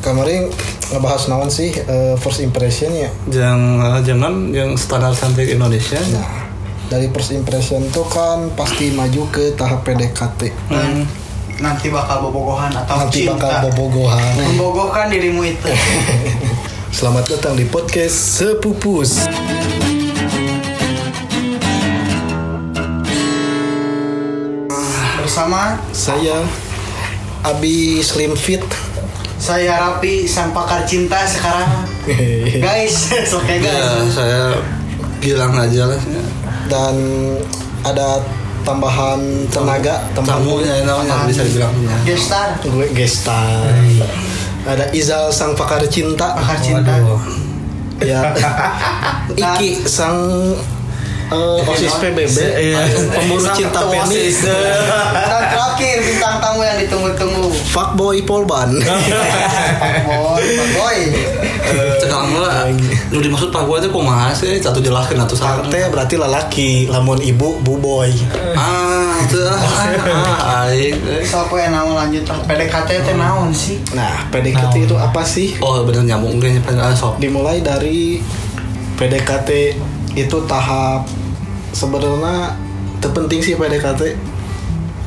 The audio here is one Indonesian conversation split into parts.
kemarin ngebahas naon sih eh, first impression ya. Jangan jangan yang standar cantik Indonesia. Nah, dari first impression tuh kan pasti maju ke tahap PDKT. Hmm. Nanti bakal bobogohan atau Nanti cinta. bakal bobogohan. Membogohkan dirimu itu. Selamat datang di podcast Sepupus. Bersama Saya Abi Slim Fit. Saya Rapi sang pakar cinta sekarang. Guys, oke Ya, guys. saya bilang aja lah. Dan ada tambahan tenaga, tambahan Tamunya namanya bisa dibilang. Gestar, gue gestar. Ada Izal sang pakar cinta. pakar cinta. Waduh. Ya. Iki sang eh, OSIS PBB. Pemburu cinta Penny. Dan terakhir bintang tamu yang ditunggu-tunggu. Fuckboy Polban. Pak Boy, Pak Boy. Cekang lah. Lu dimaksud Pak gua teh kumaha sih? Satu jelaskeun atuh Pak sareng. teh berarti lelaki, lamun ibu buboy. Ah, itu ah, aing. So aku yang naon lanjut. PDKT teh naon sih? Nah, PDKT itu apa sih? Oh, bener nyambung kayaknya pada sok. Dimulai dari PDKT itu tahap sebenarnya terpenting sih PDKT.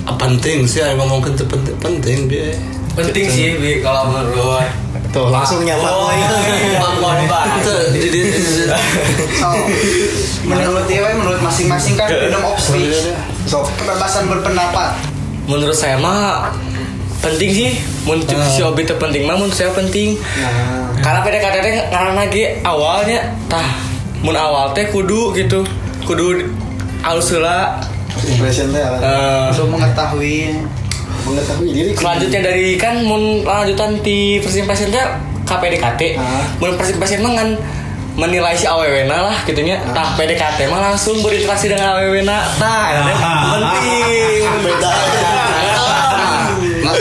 Ah, Penting sih aing ngomongkeun teu penting penting bieu. penting sih bi kalau menurut gue Tuh, langsung nyapa. oh iya Itu di di di- So, menurut dia, menurut masing-masing kan freedom of speech. So, Kebebasan berpendapat. menurut saya mah penting sih mun si obi itu penting mah menurut saya penting nah, karena PDKT karena lagi awalnya tah mun awal teh kudu gitu. Kudu alus heula. Impression teh apa? eh, Untuk mengetahui. Mengetahui diri. selanjutnya dari kan mun lanjutan di first impression teh ka PDKT Ah. mun first impression mah kan menilai si awewena lah gitunya tah PDKT mah langsung berinteraksi dengan awewena nah itu teh penting. Beda. Nah,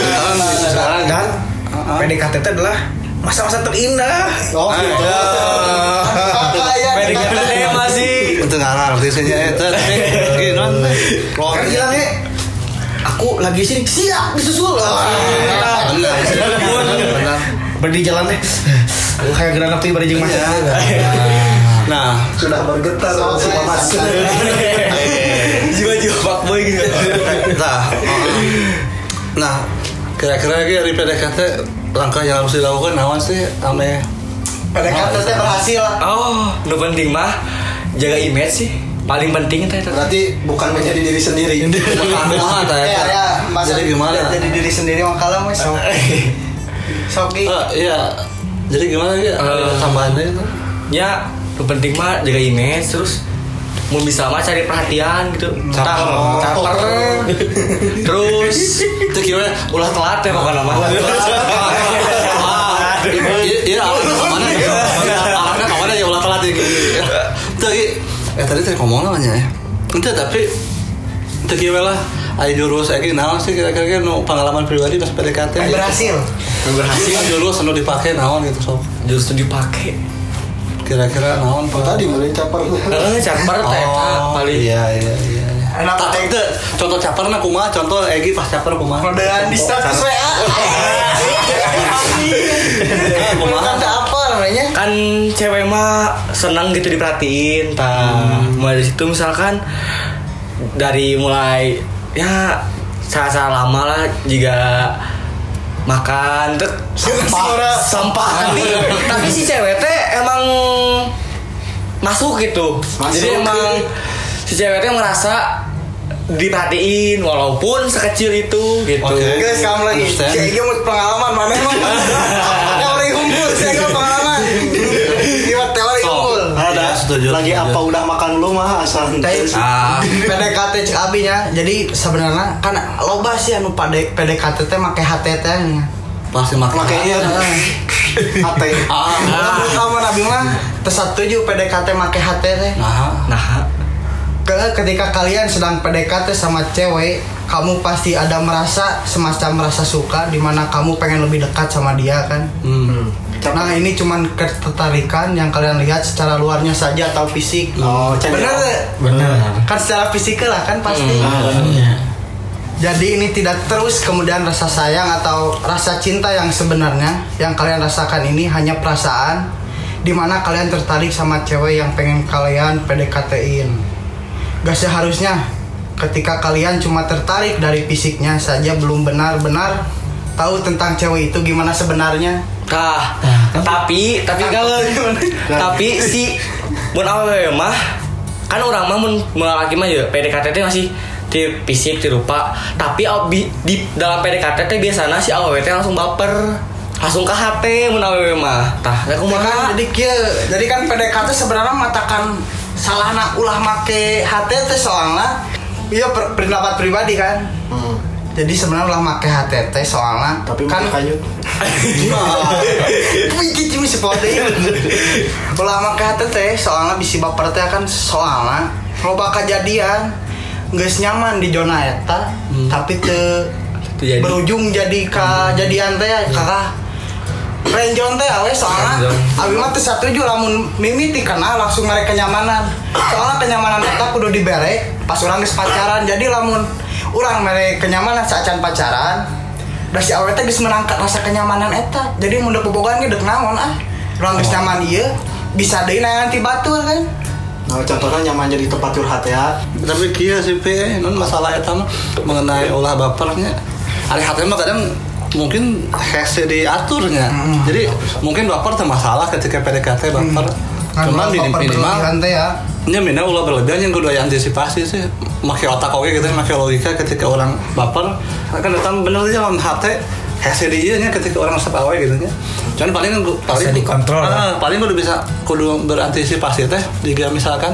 PDKT itu adalah masa-masa terindah. Oh, gitu. PDKT teh masih itu nggak ngerti sih ya kan bilangnya aku lagi sini siap disusul. Berdiri jalan deh. Lu kayak gerak api pada jeng mas. Nah. Sudah bergetar sama si Mamas. jiwa-jiwa fuckboy gitu. Nah nah kira-kira ge di PDKT langkah yang harus dilakukan nawan sih ame PDKT teh berhasil lah. oh nu penting mah jaga image sih. Paling penting teh itu Berarti bukan menjadi diri sendiri. kumaha teh? Ya, ya, masa jadi gimana? Jadi diri sendiri makalah mas. So, Soki. Eh, iya. Jadi gimana ya Eh. tambahannya itu ya nu penting mah jaga image terus mau bisa mah cari perhatian gitu Caper. Tah, caper terus itu gimana ulah telat ya pokoknya mah Iya, iya, arahnya ke mana ya? Arahnya ke mana ya ulah telat ya gitu. Tapi, eh tadi tadi ngomong namanya ya. Itu tapi, itu gimana lah. Ayo jurus lagi, naon sih kira-kira nu pengalaman pribadi pas PDKT. Yang berhasil. Yang berhasil jurus nu dipakai naon gitu sob. justru dipakai Kira-kira naon Oh, tadi mulai caper. eh caper teh eta paling Iya, iya, iya. Enak Tak teh. itu contoh caper na kumaha, contoh Egi pas caper kumaha. Kodean di status WA. Kumaha Ada apa namanya? kan cewek mah senang gitu diperhatiin ta mulai dari situ misalkan dari mulai ya saat-saat lama lah jika makan tuh sampah. Sampah. Tapi tapi si cewek teh emang masuk gitu. Jadi emang si cewek teh merasa diperhatiin walaupun sekecil itu gitu. Oke. Guys, kamu lagi. Mau pengalaman mana emang? Kamu lagi hunkul, saya setuju. Lagi apa udah makan lu mah asal Teh, ah PDKT cek abinya. Jadi sebenarnya kan loba sih anu pada PDKT teh make HTT nya. Pasti makan. Pakai iya. Hati. Ah, Nah, kamu nabi mah tersetuju PDKT make HTT. nah, nah Ke- ketika kalian sedang PDKT sama cewek, kamu pasti ada merasa semacam merasa suka di mana kamu pengen lebih dekat sama dia kan. hmm. Nah ini cuman ketertarikan yang kalian lihat secara luarnya saja atau fisik. Oh, nggak? benar Kan secara fisik lah kan pasti. Jadi ini tidak terus kemudian rasa sayang atau rasa cinta yang sebenarnya yang kalian rasakan ini hanya perasaan di mana kalian tertarik sama cewek yang pengen kalian PDKT-in. Gak seharusnya ketika kalian cuma tertarik dari fisiknya saja belum benar-benar tahu tentang cewek itu gimana sebenarnya. Tah, tapi tapi kalau tapi si mun awewe mah kan orang mah mun laki mah ya PDKT teh masih di fisik di rupa tapi di dalam PDKT teh biasanya si awewe teh langsung baper. Langsung ke hati mun awewe mah. Tah ya Kan, kumaha? Jadi kia, jadi kan PDKT sebenarnya matakan salah nak ulah make HT teh soalnya iya pendapat pribadi kan. Hmm. Jadi sebenarnya ulah make HT teh soalnya Tapi kan kanyut. Wih, cimi si pode. Ulah make HT teh soalnya bisi baper teh kan soalnya loba kejadian geus nyaman di zona eta tapi teu Teu jadi. berujung jadi kejadian teh kakak Renjon teh awe soalnya abi mah teu satuju lamun mimiti karena langsung mereka kenyamanan. Soalnya kenyamanan eta kudu dibere pas geus pacaran. Jadi lamun urang mere kenyamanan saat pacaran, da si awe teh geus menangkat rasa kenyamanan eta. Jadi mun dek bobogan dek naon ah. Urang geus nyaman ieu. Bisa deui nanti batur kan. Nah, contohnya nyaman jadi tempat curhat ya. tapi kia sih pe non masalah mah mengenai ulah bapernya. Hari hati mah kadang mungkin hese diaturnya. Jadi mungkin baper teh masalah ketika PDKT baper. Kan cuman minim baper minimal teh ya. mina ulah berlebihan yang kudu antisipasi sih. Make otak oke gitu make logika ketika orang baper. Kan datang bener aja dalam hati hese dia nya ketika orang resep awe gitu nya. Cuman paling paling Bisa dikontrol, ah, paling kudu bisa kudu berantisipasi teh. Jika misalkan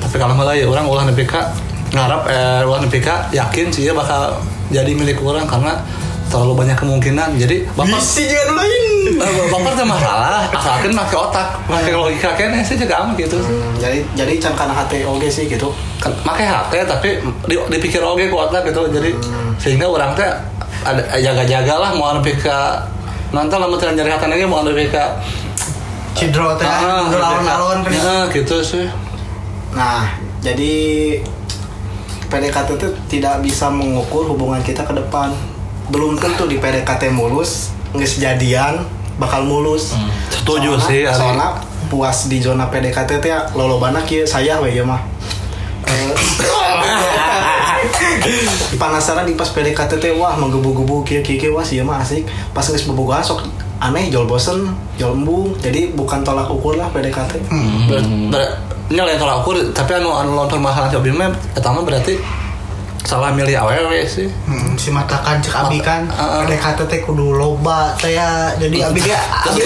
tapi kalau malah ya orang ulah nepi ka ngarap eh ulah nepi ka yakin sih ya bakal jadi milik orang karena terlalu banyak kemungkinan jadi baper Bisi juga duluin. Eh, baper teh masalah asalkan make otak make logika kene sih juga aman gitu sih Hmm, jadi jadi can kana hati oge sih gitu. kan pakai ya tapi di, dipikir oke ku otak gitu jadi sehingga orang teh ada jaga-jaga lah mau lebih ke nanti lah mau nyari hati lagi mau lebih ke Cidro teh Ah, ke- lawan-lawan kan. ya, gitu sih Nah, jadi PDKT itu tidak bisa mengukur hubungan kita ke depan. Belum tentu di PDKT mulus, nggak jadian bakal mulus. Setuju Soalna- sih, Ari. Soalnya puas di zona PDKT teh lolobana kieu saya we ya mah. Eh, Panasaran di pas PDKT teh wah menggebu-gebu kieu kieu wah sih mah asik. Pas geus bobogohan sok aneh jol bosen, jol embung. Jadi bukan tolak ukur lah PDKT. ber, ber, ini lain tolak ukur tapi anu anu si Obi mah pertama berarti salah milih awewe sih. Hmm, si matakan cek abi kan Ah, ah. PDKT teh kudu loba teh ya. Jadi abi dia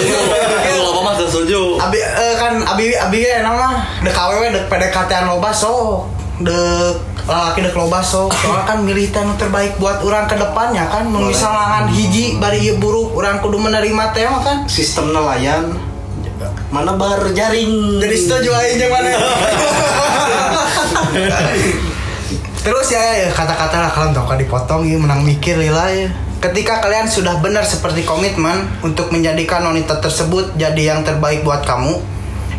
Kalau apa mah setuju. Abi eh, kan abi abi ge nama dek awewe dek PDKT loba sok dek lalaki dek loba sok soalnya kan milih teh terbaik buat orang ke depannya kan. Misalnya hiji bari ieu buruk orang kudu menerima teh kan. Sistem nelayan mana berjaring. jadi setuju aja mana Terus ya, ya kata-kata lah kalian kan dipotong ya menang mikir lila ya. Ketika kalian sudah benar seperti komitmen untuk menjadikan wanita tersebut jadi yang terbaik buat kamu,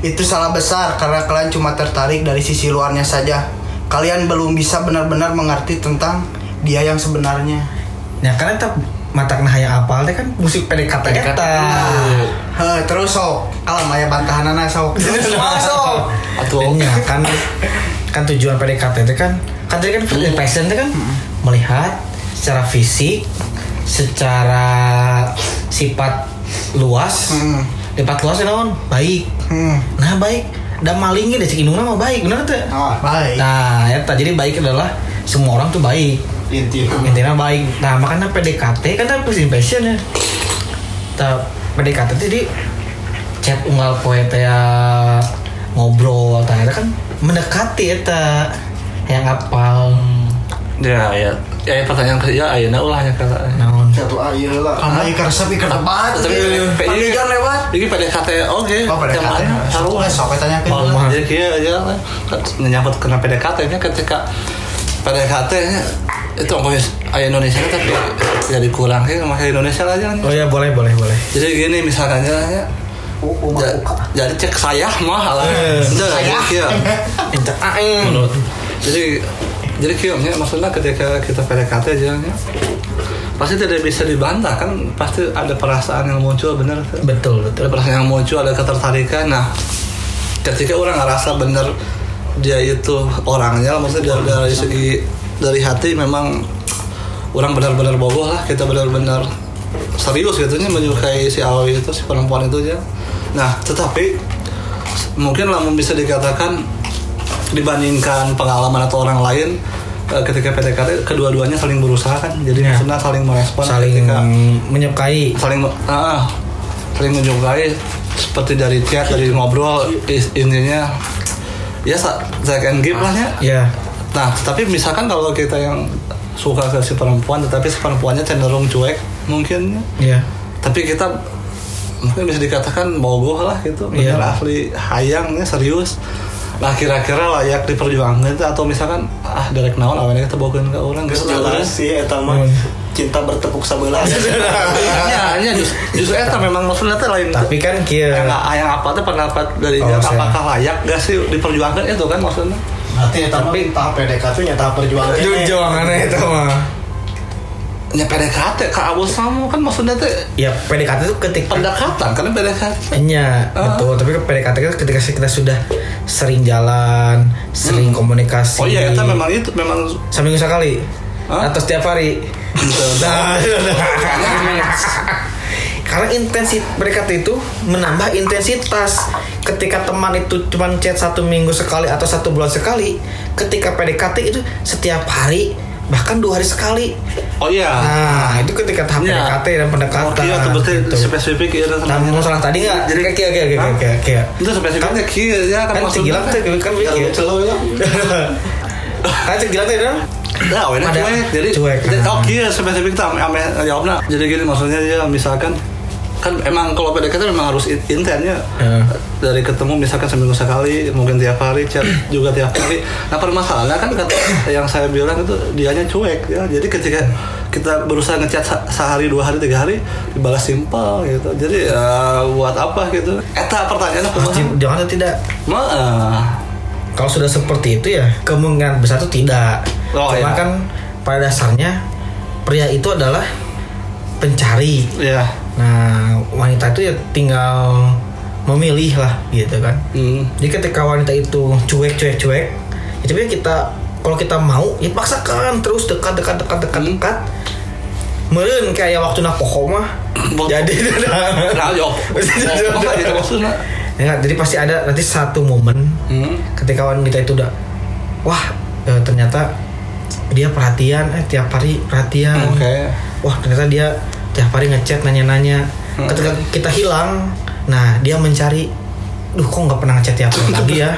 itu salah besar karena kalian cuma tertarik dari sisi luarnya saja. Kalian belum bisa benar-benar mengerti tentang dia yang sebenarnya. Ya karena tak mata kena hayang apal teh kan musik PDKT PDKT. eta. Heh, terus sok, kalau maya bantahanana sok. Terus sok. Dan ya kan kan tujuan PDKT itu kan kan tadi kan first impression itu kan melihat secara fisik, secara sifat luas, Hmm. sifat luas itu naon baik. Hmm. Nah baik, dan malingnya deh cek mah baik, bener tuh. Ah, Baik. Nah, ya jadi baik adalah semua orang tuh baik. inti. Intinya baik. Nah, makanya PDKT kan tapi first impression ya. Nah, PDKT jadi chat unggal poe teh ya, ngobrol ternyata kan mendekati eta yang apal ya ya ya pertanyaan ketiga ayeuna ulahnya kata naon Satu ah iya lah. Kamu ikan resep ikan debat. tapi Panggil John lewat. ini PDKT oke Oh, PDKT. Seru lah, sok tanya ke Oh, jadi aja lah menyangkut kena PDKT nya ketika PDKT nya itu ongkos aya Indonesia tapi jadi kurang sih masih Indonesia aja nih. oh ya boleh boleh boleh Jadi gini misalkan ya, ja- jadi cek saya mah lah. Eh, saya. iya. Jadi jadi kiumnya maksudnya ketika kita PDKT aja ya, pasti tidak bisa dibantah kan? Pasti ada perasaan yang muncul bener tuh. betul ada betul perasaan yang muncul ada ketertarikan. Nah ketika orang ngerasa bener dia itu orangnya maksudnya dari, dari segi dari hati memang orang benar-benar bogoh lah kita benar-benar serius gitu nya menyukai si Awi itu si perempuan itu aja nah tetapi mungkin lah bisa dikatakan dibandingkan pengalaman atau orang lain eh, ketika PDKT kedua-duanya saling berusaha kan. Jadi Ya. maksudnya saling merespon saling ketika menyukai. saling ah, saling menyukai seperti dari chat dari ngobrol intinya ya saya and give lah ya. Ya. Nah tapi misalkan kalau kita yang suka ke si perempuan tetapi si perempuannya cenderung cuek mungkin. Ya. Tapi kita mungkin bisa dikatakan bogoh lah gitu. Iya. bener asli hayangnya serius nah kira-kira layak diperjuangkan itu atau misalkan ah derek naon awalnya kita bawakan ke orang Geus gitu. jelas sih eta mah Hmm. cinta bertepuk sebelah ya, ya justru, justru eta memang maksudnya teh lain. Tapi kan kia yang, yang apa tuh pendapat dari Oh, apakah layak gak sih diperjuangkan itu kan maksudnya? Berarti eta mah tahap PDKT nya tahap perjuangan jangan itu mah. Ya PDKT kak Abu Samu kan maksudnya teh ya PDKT itu ketika pendekatan karena PDKT Iya, Ah. betul. Tapi kan PDKT itu ketika kita sudah sering jalan, sering komunikasi. oh iya itu memang itu memang seminggu sekali Hah? atau setiap hari. Nah, karena intensi PDKT itu menambah intensitas. Ketika teman itu cuma chat satu minggu sekali atau satu bulan sekali, ketika PDKT itu setiap hari bahkan dua hari sekali. oh iya Nah, itu ketika tahap Iya. PDKT dan pendekatan. oh iya berarti gitu. spesifik ya Nah, mau salah tadi nggak? Jadi kayak kayak kayak kayak kayak. itu spesifiknya kia ya kan Kan maksudnya cigilang tuh kan Ya, kayak. lucu ya. Kan cigilang tuh kan? Nah, cuek. Jadi, cuek, nah. oh kia spesifik tuh jawabnya. Jadi gini maksudnya dia misalkan kan emang kalau PDKT memang harus in- intens ya. Ya. Dari ketemu misalkan seminggu sekali, mungkin tiap hari chat juga tiap hari. Nah permasalahannya kan kata yang saya bilang itu dianya cuek ya. Jadi ketika kita berusaha ngechat se- sehari dua hari tiga hari dibalas simpel gitu. Jadi ya, buat apa gitu? Eta pertanyaannya kumaha? Jangan atau tidak. Mah, Kalau sudah seperti itu ya kemungkinan besar itu tidak. Oh, Cuma iya. kan pada dasarnya pria itu adalah pencari. ya. Nah wanita itu ya tinggal memilih lah gitu kan. Hmm. Jadi ketika wanita itu cuek cuek cuek, ya tapi kita kalau kita mau ya paksakan terus dekat dekat dekat dekat Hmm. dekat. Meren kayak waktu nak pokok mah. Jadi Nah, yo. Maksudnya? Ya, jadi pasti ada nanti satu momen Hmm. ketika wanita itu udah wah eh, ternyata dia perhatian eh tiap hari perhatian Oke. wah ternyata dia tiap hari ngechat nanya-nanya. Hmm. ketika kita hilang nah dia mencari duh kok nggak pernah ngechat tiap hari lagi ya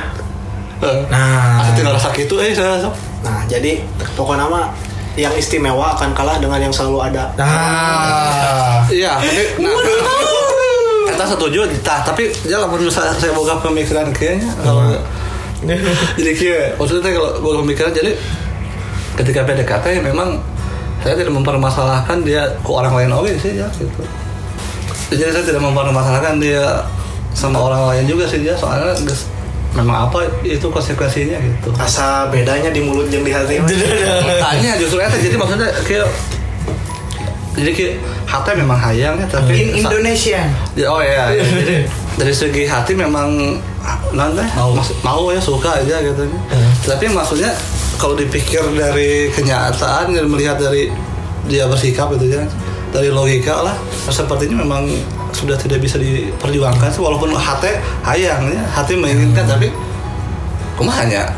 Nah. Aku tinggal rasa gitu eh saya sok. Nah, jadi pokoknya nama yang istimewa akan kalah dengan yang selalu ada. nah Iya, tapi nah, kita setuju, tah, tapi jangan lamun misalnya saya boga pemikiran kayaknya. Kalau jadi kia, maksudnya kalau boga pemikiran jadi ketika PDKT memang saya tidak mempermasalahkan dia ke orang lain oke sih ya gitu. Jadi saya tidak mempermasalahkan dia sama orang lain juga sih ya soalnya geus- memang apa itu konsekuensinya gitu. Asa bedanya di mulut jeung di hati. Makanya justru itu jadi maksudnya kayak jadi kayak hati memang hayang ya tapi In Indonesian. Ya, oh ya, ya. jadi dari segi hati memang nanti mau. mau ya suka aja gitu. Tapi maksudnya kalau dipikir dari kenyataan dan melihat dari dia bersikap gitu ya, dari logika lah, sepertinya memang sudah tidak bisa diperjuangkan sih, walaupun hati hayang ya, hati menginginkan tapi kumanya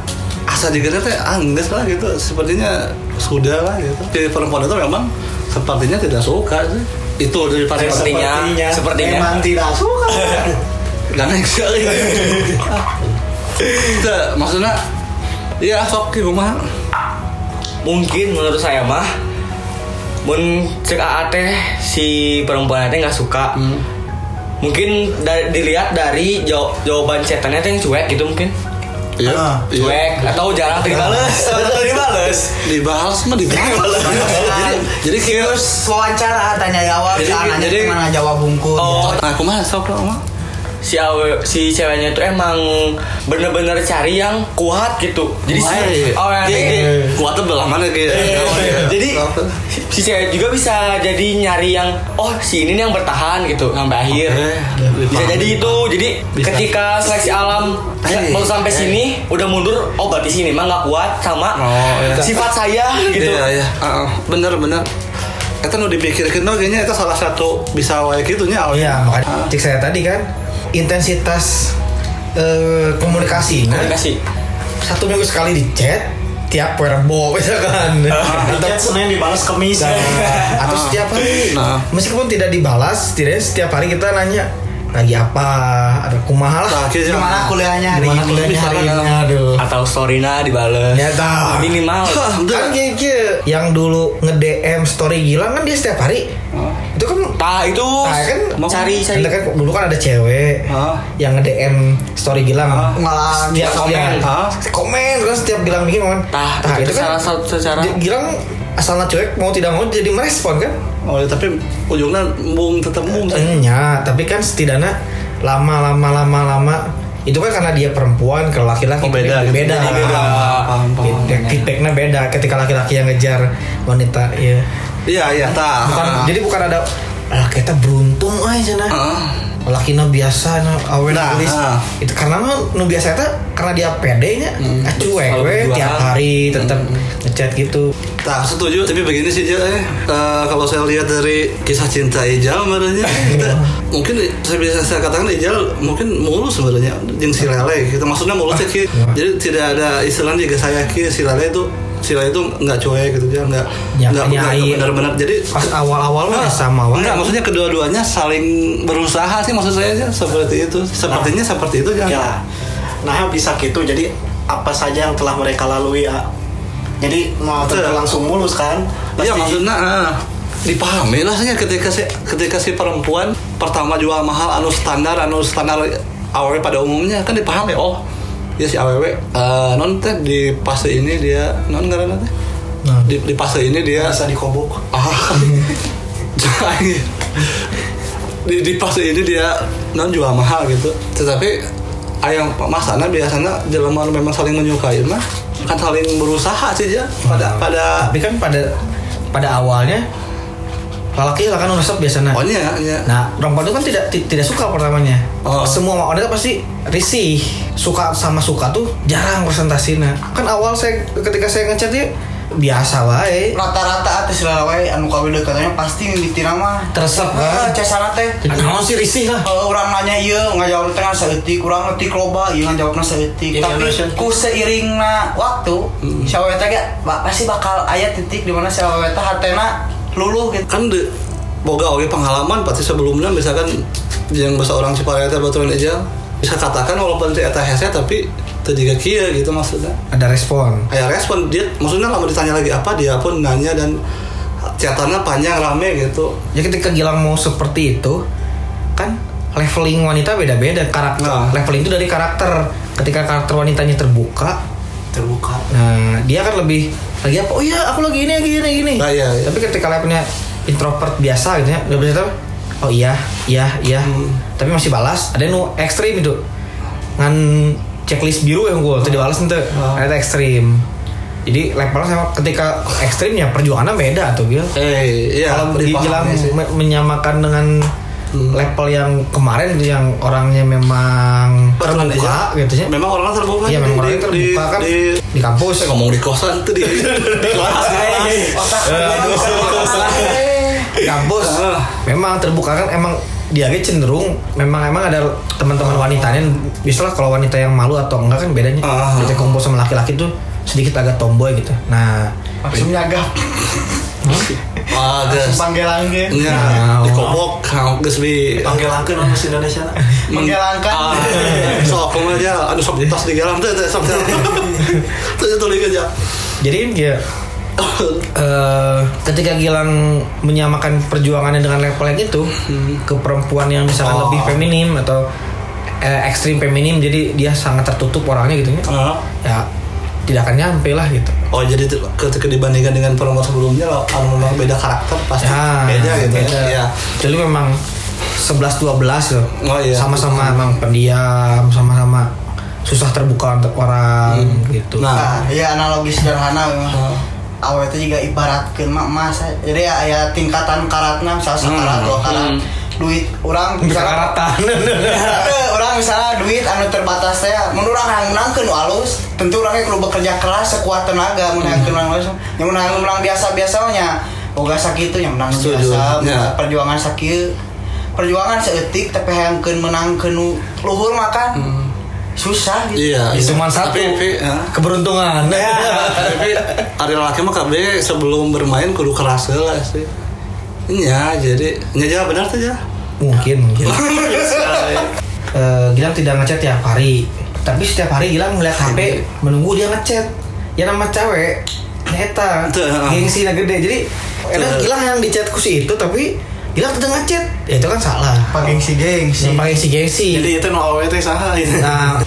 asa digana teh angges lah gitu sepertinya sudah lah gitu si perempuan itu memang sepertinya tidak suka sih itu dari Sepertinya. Sepertinya. memang tidak suka. Gak naik sekali. Itu maksudnya Iya sok ki kumaha. mungkin menurut saya mah mun cek AA teh si perempuan teh nggak suka Hmm. mungkin dari, dilihat dari jaw- jawaban chatannya teh yang cuek gitu mungkin Iya. Ah, iya. cuek atau jarang dibales atau dibales Dibahas mah dibahas. jadi jadi Terus wawancara tanya jawab, Jadi- jadi, jadi- cuma ngajawab bungkul. Oh. Nah, kumaha sok kumaha? Si awe, si ceweknya itu emang bener-bener cari yang kuat gitu. Jadi si oh, yang Iya, iya. Kuatnya belah mana gitu. jadi si cewek juga bisa jadi nyari yang oh si ini nih yang bertahan gitu sampai akhir. Bisa jadi itu. Jadi Bisa. ketika seleksi alam mau sampai sini udah mundur oh berarti sini mah nggak kuat sama Oh, iya. sifat saya gitu. Iya, iya. Heeh, bener bener. Itu nu dipikirkan no, kayaknya itu salah satu bisa wae gitu nya Iya, makanya cek saya tadi kan intensitas eh, komunikasi. Nah, Komunikasi. satu minggu sekali di chat, tiap Werbo misalkan. Di chat Senin dibalas Kamis. Nah, atau setiap hari. Nah. Meskipun tidak dibalas, setidaknya setiap hari kita nanya lagi apa, ada kumaha lah. Nah, Gimana kuliahnya hari Gimana ini? kuliahnya hari ini? Aduh. Atau storyna dibales. Ya tahu. Minimal. Kan kayak gitu. yang dulu nge-DM story Gilang kan dia setiap hari. Itu kan Nah itu Nah, kan cari cari. Kan dulu kan ada cewek Hah? yang nge-DM story Gilang Malah setiap komen. ya, Hah? komen kan setiap Gilang bikin kan. Tah, itu salah satu secara- Gi- Gilang asalnya cuek mau tidak mau jadi merespon kan. Oh, ya, tapi ujungnya mung tetap mung. Enya, tapi kan setidaknya lama lama lama lama itu kan karena dia perempuan kalau laki-laki Oh, beda gitu. beda, Beda, beda. Feedback, feedbacknya beda ketika laki-laki yang ngejar wanita ya Iya, iya, tah. bukan Ah. jadi bukan ada ah kita beruntung aja nah Ah. laki na biasa na awen Nah, nulis ah. itu karena nu biasa itu karena dia pede nya ah, cuek we tiap hari tetap ngechat gitu Nah, setuju. Tapi begini sih, Jel, eh. Eh, kalau saya lihat dari kisah cinta Ijal, sebenarnya, kita, mungkin saya bisa saya katakan Ijal mungkin mulus sebenarnya, jeung si Lele. Gitu. Maksudnya mulus ya, Ki. Jadi tidak ada istilah juga saya Ki, si Lele itu si Lele itu nggak cuek gitu, dia nggak Ya, nggak nggak ai- benar-benar. Jadi pas awal-awal mah ya sama wae Enggak, maksudnya kedua-duanya saling berusaha sih maksud saya aja seperti itu. Sepertinya seperti itu jangan. Ya. Nah, bisa gitu. Jadi apa saja yang telah mereka lalui ya. Jadi mau langsung mulus kan? Iya Pasti- maksudnya ah, dipahami lah saja ketika si ketika si perempuan pertama jual mahal anu standar anu standar aww pada umumnya kan dipahami oh ya si aww eh, non teh di fase ini dia non karena teh Nah. di, di fase ini dia bisa dikobok. ah di, di fase ini dia non jual mahal gitu tetapi ayam masana biasanya jelema memang saling menyukai mah kan saling berusaha sih ya pada pada tapi kan pada pada awalnya laki lah kan resep biasanya oh iya iya Nah, perempuan itu kan tidak ti- tidak suka pertamanya. Oh. Semua wanita pasti risih. Suka sama suka tuh jarang presentasinya. Kan awal saya ketika saya ngechat dia biasa wae. Rata-rata atas lalawai anu kawin katanya pasti yang ditina mah Teresep kan? Cesana teh Naon sih risih lah. Kalau orang nanya iya ngajawab tengah saeutik kurang ngetik loba iya ngajawabna saeutik Ini tapi ku seiringna waktu Hmm. ba- pasti bakal aya titik di mana si awet hatena luluh gitu kan de, boga oge pengalaman pasti sebelumnya misalkan yang bahasa orang Ciparai teh baturan aja bisa katakan walaupun teh eta hese tapi teu juga kieu gitu maksudnya Ada respon. kayak respon dia maksudnya lama ditanya lagi apa dia pun nanya dan catatannya panjang rame gitu Ya ketika Gilang mau seperti itu kan leveling wanita beda-beda karakter. Nah. Leveling itu dari karakter. Ketika karakter wanitanya terbuka, Terbuka. Nah, dia kan lebih lagi apa? Oh iya, aku lagi ini, lagi ini, gini. Nah, iya, iya. Tapi ketika levelnya introvert biasa gitu ya, tahu. Oh iya, iya, iya. Hmm. Tapi masih balas. Ada nu ekstrim itu. Ngan checklist biru yang gue tadi balas itu. Oh. Ada ekstrim. Jadi levelnya sama ketika ekstrimnya perjuangannya beda tuh Gil. eh iya Kalau Gilang sih. me- menyamakan dengan Hmm. level yang kemarin yang orangnya memang terbuka gitu ya. memang orangnya terbuka Iya di- memang orangnya terbuka di, kan di, di kampus saya ngomong di kosan tuh di di kelas kelas di kampus Ah. memang terbuka kan emang dia aja cenderung memang emang ada teman-teman wanitanya biasalah kalau wanita yang malu atau enggak kan bedanya Ah. ketika kumpul sama laki-laki tuh sedikit agak tomboy gitu nah langsung nyagap ah guys panggil langge Nya, Nah, di kobok, kau geus di Panggil angkeun bahasa Indonesia. menghilangkan Ah, sok kamu aja, aduh sok tas di dalam tuh, tuh, sok tuh, tuh tuh lihat aja. jadi ya eh, ketika Gilang menyamakan perjuangannya dengan level yang itu ke perempuan yang misalkan Oh. lebih feminim atau eh, ekstrim feminim jadi dia sangat tertutup orangnya gitu ya Ah. ya tidak akan nyampe lah gitu Oh jadi ketika dibandingkan dengan perempuan sebelumnya, kalau memang beda karakter pasti Ya, beda gitu beda. ya. Jadi memang 11 12 loh. Oh, iya. Sama-sama emang pendiam, sama-sama susah terbuka untuk orang gitu. Nah. Nah, ya analogi sederhana memang. Oh. Awet itu juga ibaratkan mak mas jadi ya, ya tingkatan karatna misalnya sekarat dua karat duit orang misalnya Eh, orang misalnya duit anu terbatas saya menurut orang yang menang nu alus tentu orangnya perlu bekerja keras sekuat tenaga menang orang alus. Yang menang menang biasa biasanya boga sakitu yang menang biasa Ya. perjuangan sakit. Perjuangan seetik tapi yang menang ke nu luhur makan susah gitu Iya. Ya, cuman satu Tapi, tapi, ya. keberuntungan. tapi hari laki mah KB sebelum bermain kudu keras lah sih. Iya, jadi nyaja benar saja. mungkin mungkin. Eh, Gilang tidak ngechat tiap hari, tapi setiap hari Gilang ngeliat HP menunggu dia ngechat. Ya nama cewek, Neta, gengsi gede. Jadi. Gilang yang dicat si itu, tapi Gilang tidak ngechat. Ya itu kan salah. pakai si gengsi pakai si gengsi. Jadi itu no awet teh saha gitu. Nah,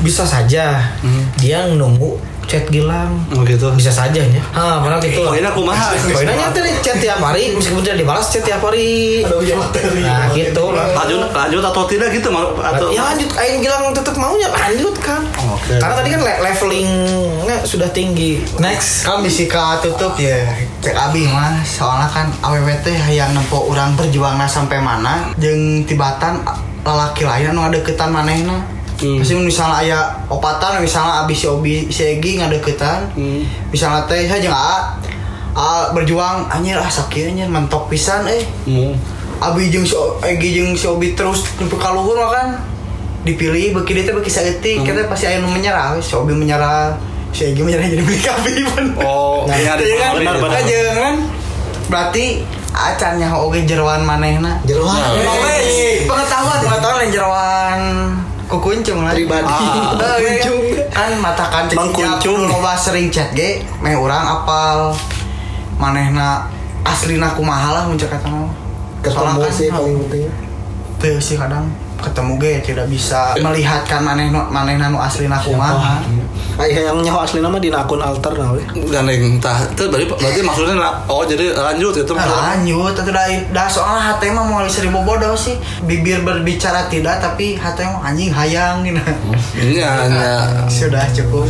bisa saja dia nunggu chat Gilang. Oh gitu. Bisa saja ya. Ah, mana gitu. Poinnya kumaha? Poinnya nyata nih chat tiap hari, meskipun tidak dibalas chat tiap hari. Nah, gitu lah. Lanjut, lanjut atau tidak gitu atau Ya lanjut, Aing Gilang tetap maunya lanjut kan. Oke. Karena tadi kan le- levelingnya sudah tinggi. Next. kan bisa ka tutup ya cek abi mah soalnya kan aww teh yang nempo orang berjuang sampai mana jeung tibatan lalaki lain anu deketan manehna Hmm. Pasti misalnya aya opatan misalnya abis si obi si Egi ngadeketan Hmm. misalnya teh ya jeung A A berjuang anjir ah sakit anjir mentok pisan eh Hmm. Abi jeung si Egi jeung si Obi terus nyampe ka luhur mah kan dipilih beki dia teh beki saeutik kita pasti aya nu menyerah si Obi menyerah si Egi menyerah jadi beli pun Oh, iya, iya kan benar, benar. benar kan berarti acannya oge jeroan manehna Jeroan. Emang wes, pengetahuan pengetahuan yang kukuncung lah Pribadi. Ah, Kukuncung. kan matakan Bang Kuncung. loba sering chat ge meh urang apal manehna aslina kumaha lah muncul kata mah Ketemu kan, sih paling penting. teu sih kadang ketemu ge tidak bisa melihatkan manehna manehna nu aslina kumaha Kayak yang nyawa asli nama di akun alter nah we. gandeng tah itu berarti berarti maksudnya oh jadi lanjut itu Nah, lanjut. Itu dah, dah soalnya hati mah mau seribu bodoh sih. Bibir berbicara tidak tapi hati mah anjing hayang gitu iya iya. Sudah cukup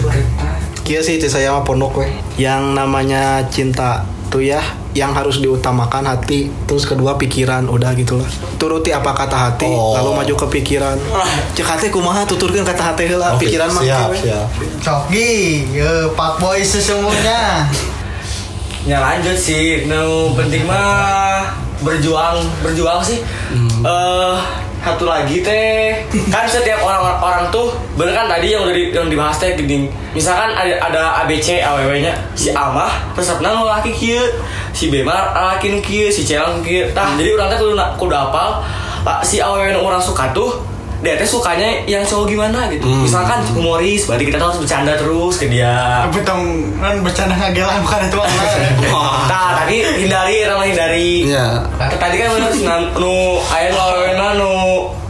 Kia sih itu saya mah pondok we. Yang namanya cinta tuh ya yang harus diutamakan hati terus kedua pikiran udah gitulah. Turuti apa kata hati Oh. lalu maju ke pikiran. Cek hati kumaha tuturkan kata hati heula Oke, pikiran mah. siap siap. Coki, ya, Pak Boy sesungguhnya. Ya lanjut sih, nu penting mah berjuang, berjuang sih. Eh satu lagi teh, kan setiap orang orang tuh bener kan tadi yang udah di, yang dibahas teh gini. Misalkan ada ada ABC aww-nya si Amah resepna laki kieu, si B mah laki kieu, si C nu kieu. Tah, jadi orang teh kudu kudu apal si aww orang suka tuh dia teh sukanya yang cowok gimana gitu. Hmm. Misalkan humoris, berarti kita harus bercanda terus ke dia. Tapi tong kan bercanda ngagelan bukan itu mah. Nah, tapi hindari, ramah hindari. Iya. Tadi kan bener nan- nu aya nu awena nu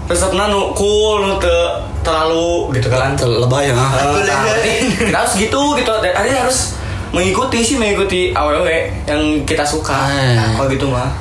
resepna nu cool nu te, terlalu gitu kan. lebay ya Eh, nah, kita harus gitu gitu. Tadi harus mengikuti sih mengikuti awewe yang kita suka. Eh. Kalau gitu mah.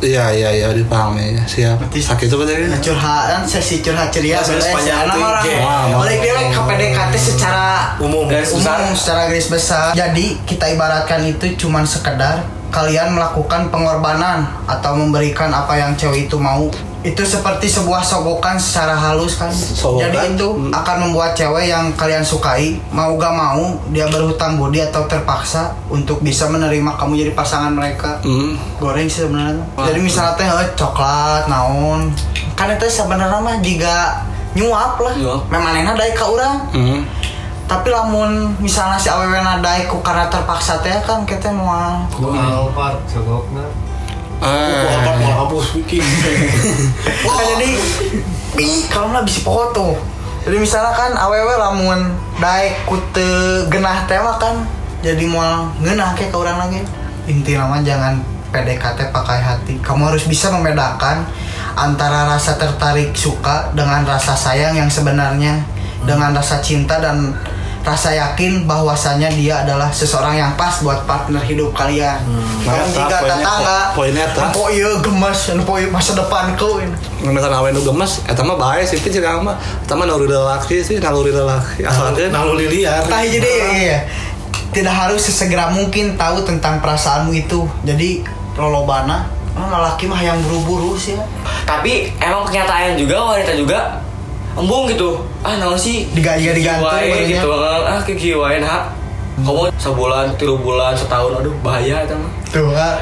Iya iya iya dipahami. Siap. Berarti- sakit itu berarti Nah, curhatan sesi curhat ceria. Nah, sebenarnya itu orang. Wah, balik dia ke PDKT secara umum. Garis besar. umum secara garis besar. Jadi kita ibaratkan itu cuman sekedar kalian melakukan pengorbanan atau memberikan apa yang cewek itu mau itu seperti sebuah sogokan secara halus kan. Sogokan? jadi itu akan membuat cewek yang kalian sukai mau gak mau dia berhutang budi atau terpaksa untuk bisa menerima kamu jadi pasangan mereka. Hmm. goreng sih sebenarnya jadi misalnya teh eh, coklat naon. Kan itu sebenarnya mah juga nyuap lah. Nyuap. memang enak dari ka urang. Hmm. tapi lamun misalnya si awewe nadai ku karena terpaksa teh kan kita mau Alphard sogokna Eh. Alphard mau hapus wiki kan jadi kalau nggak bisa foto jadi misalnya kan awewe lamun daek kute genah teh mah kan jadi mau ngenah kayak ke orang lagi inti nama jangan PDKT pakai hati kamu harus bisa membedakan antara rasa tertarik suka dengan rasa sayang yang sebenarnya dengan rasa cinta dan rasa yakin bahwasanya dia adalah seseorang yang pas buat partner hidup kalian. Kalau Nah, jika poinnya- tetangga, poinnya eta. oh iya gemas, oh iya masa depan kau ini. misalkan awen nu gemes eta mah bae sih cik mah eta mah naluri lelaki sih naluri lelaki asalkan naluri liar Tah jadi iya. Tidak harus sesegera mungkin tahu tentang perasaanmu itu. Jadi lolobana, oh, lelaki mah yang buru-buru sih. ya. tapi emang kenyataan juga wanita juga embung gitu ah naon sih Diga- digantung gitu ah ke kieu wae nah kamu sebulan tiga bulan setahun aduh bahaya itu mah Tuh. ah.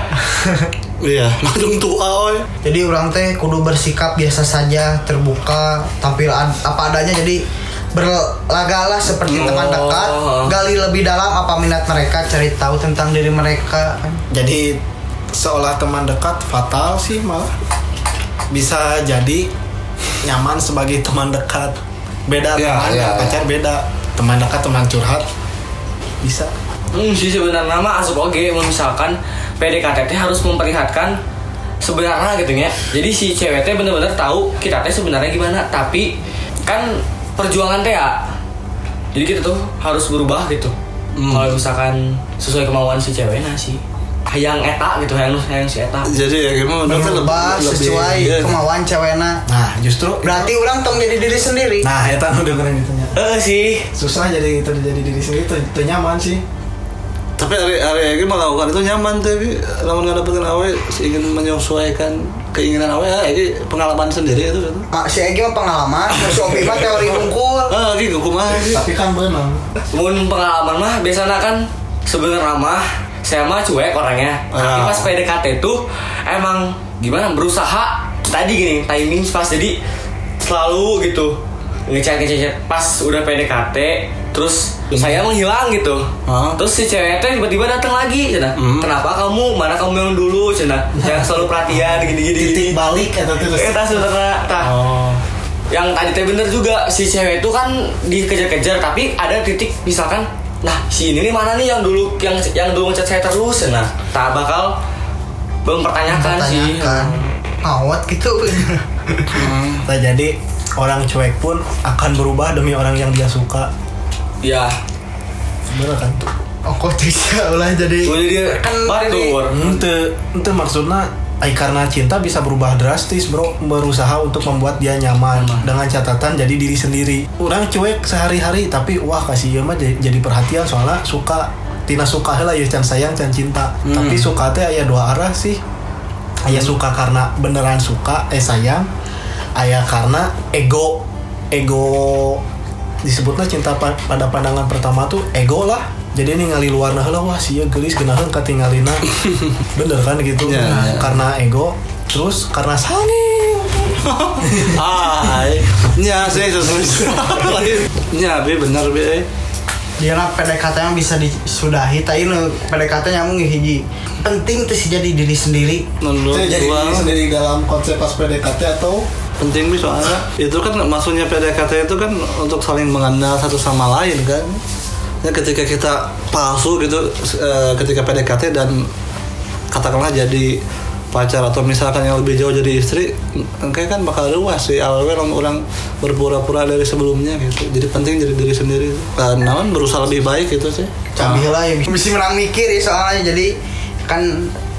iya langsung tua oi jadi orang teh kudu bersikap biasa saja, terbuka, tampil ad- apa adanya. Jadi berlagalah seperti Oh. teman dekat, gali lebih dalam apa minat mereka, cari tahu tentang diri mereka. jadi seolah teman dekat fatal sih malah bisa jadi nyaman sebagai teman dekat beda Ya, teman ya, dan pacar beda teman dekat teman curhat bisa Hmm, sih sebenarnya mah asup oke misalkan PDKT harus memperlihatkan sebenarnya gitu ya. Jadi si cewek teh bener-bener tahu kita teh sebenarnya gimana, tapi kan perjuangan teh ya. Jadi kita tuh harus berubah gitu. Kalau misalkan sesuai kemauan si ceweknya sih. Hayang eta gitu, hayang hayang si eta. jadi ya gimana kan Berubah sesuai iya. kemauan cewekna. nah justru Berarti orang tong jadi diri sendiri. nah itu udah keren gitu nya. Eh sih. susah jadi itu jadi diri sendiri itu, itu nyaman sih tapi hari hari ini melakukan itu nyaman tapi namun nggak dapetin awe ingin menyesuaikan keinginan awe ya ini pengalaman sendiri itu gitu. Mak si Egi mah pengalaman, si Obi mah teori bungkul. ah lagi kumaha sih tapi kan benar Mun pengalaman mah biasanya kan sebenarnya mah saya mah cuek orangnya. Tapi Ah. pas PDKT tuh emang gimana berusaha tadi gini timing pas jadi selalu gitu ngechat ngechat pas udah PDKT terus saya menghilang gitu. Ah. Terus si cewek teh tiba-tiba datang lagi cina. Hmm. Kenapa kamu? Mana kamu yang dulu cina? Yang selalu perhatian gini-gini. titik balik atau terus Kita sebenarnya tah oh yang tadi teh bener juga si cewek itu kan dikejar-kejar tapi ada titik misalkan nah si ini nih mana nih yang dulu yang yang dulu ngechat saya terus? Nah tak bakal mempertanyakan sih. Pertanyakan. Awat gitu. nah jadi orang cuek pun akan berubah demi orang yang dia suka. Ya. Bener kan? Oh kok bisa ulah jadi udah dia kan batur. Ente, ente maksudnya ay, karena cinta bisa berubah drastis bro. Berusaha untuk membuat dia nyaman dengan catatan jadi diri sendiri. Orang cuek sehari-hari tapi wah kasih ya mah jadi, perhatian. Soalnya suka tina suka lah ya can sayang can cinta. Tapi suka teh ayah dua arah sih. Ayah suka karena beneran suka eh sayang. Ayah karena ego. Ego disebutnya cinta pa- pada pandangan pertama tuh ego lah jadi ini ngali luar nah lah wah sih gelis genahan katingalina. Bener kan gitu? Ya, ya. karena ego terus karena sanging ah nya sih sesuai nya be bener be. Dia lah PDKT yang bisa disudahi tapi nu PDKT nyamung ya hiji. Penting tuh sih jadi diri sendiri. Menurut jadi gua diri sendiri dalam konsep pas PDKT atau? Penting nih soalnya. Itu kan maksudnya PDKT itu kan untuk saling mengenal satu sama lain kan ya ketika kita palsu gitu eh, ketika PDKT dan katakanlah jadi pacar atau misalkan yang lebih jauh jadi istri kayak kan bakal luas sih awalnya orang, orang berpura-pura dari sebelumnya gitu. Jadi penting jadi diri sendiri. Namun berusaha lebih baik gitu sih. Cabi lah ya. Bisa menang mikir ya soalnya jadi kan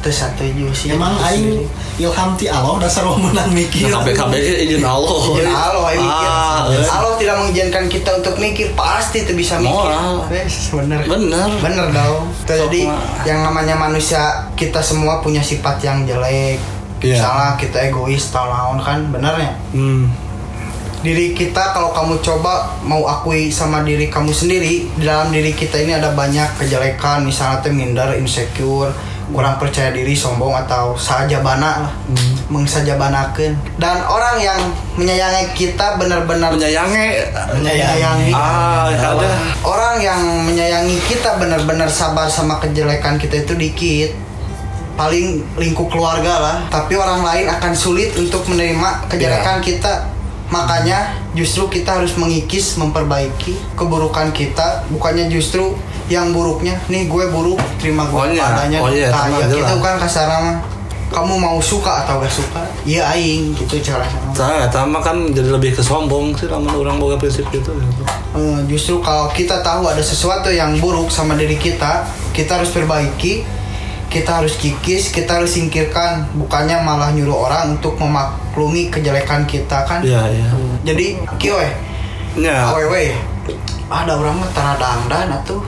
terus satu sih emang aing ilham ti Allah dasar menang mikir nah, KBKB izin Allah Izin Allah ya mikir. ah, eh. Allah tidak mengizinkan kita untuk mikir pasti itu bisa mikir. Moral. Bener. bener Bener dong. Jadi yang namanya manusia kita semua punya sifat yang jelek. Iya. Misalnya kita egois, tau naon kan, bener ya? hmm. Diri kita kalau kamu coba mau akui sama diri kamu sendiri, di dalam diri kita ini ada banyak kejelekan, misalnya tuh minder, insecure, kurang percaya diri, sombong atau sajabana lah, mengsajabanakeun. Dan orang yang menyayangi kita benar-benar menyayangi? Menyayangi. Ah ada. Orang yang menyayangi kita benar-benar sabar sama kejelekan kita itu dikit. Paling lingkup keluarga lah. Tapi orang lain akan sulit untuk menerima kejelekan kita. Makanya justru kita harus mengikis memperbaiki keburukan kita. Bukannya justru yang buruknya nih gue buruk terima gue Oh iya, padanya oh iya, Nah, tenang, ya jelas. gitu kan kasar mah kamu mau suka atau gak suka iya aing gitu cara Saya sama kan jadi lebih kesombong sih lamun orang boga prinsip gitu. gitu. Eh, justru kalau kita tahu ada sesuatu yang buruk sama diri kita kita harus perbaiki kita harus kikis kita harus singkirkan bukannya malah nyuruh orang untuk memaklumi kejelekan kita kan Iya, iya. jadi kiwe Ya. awewe ada orang mah tanah dangdan atuh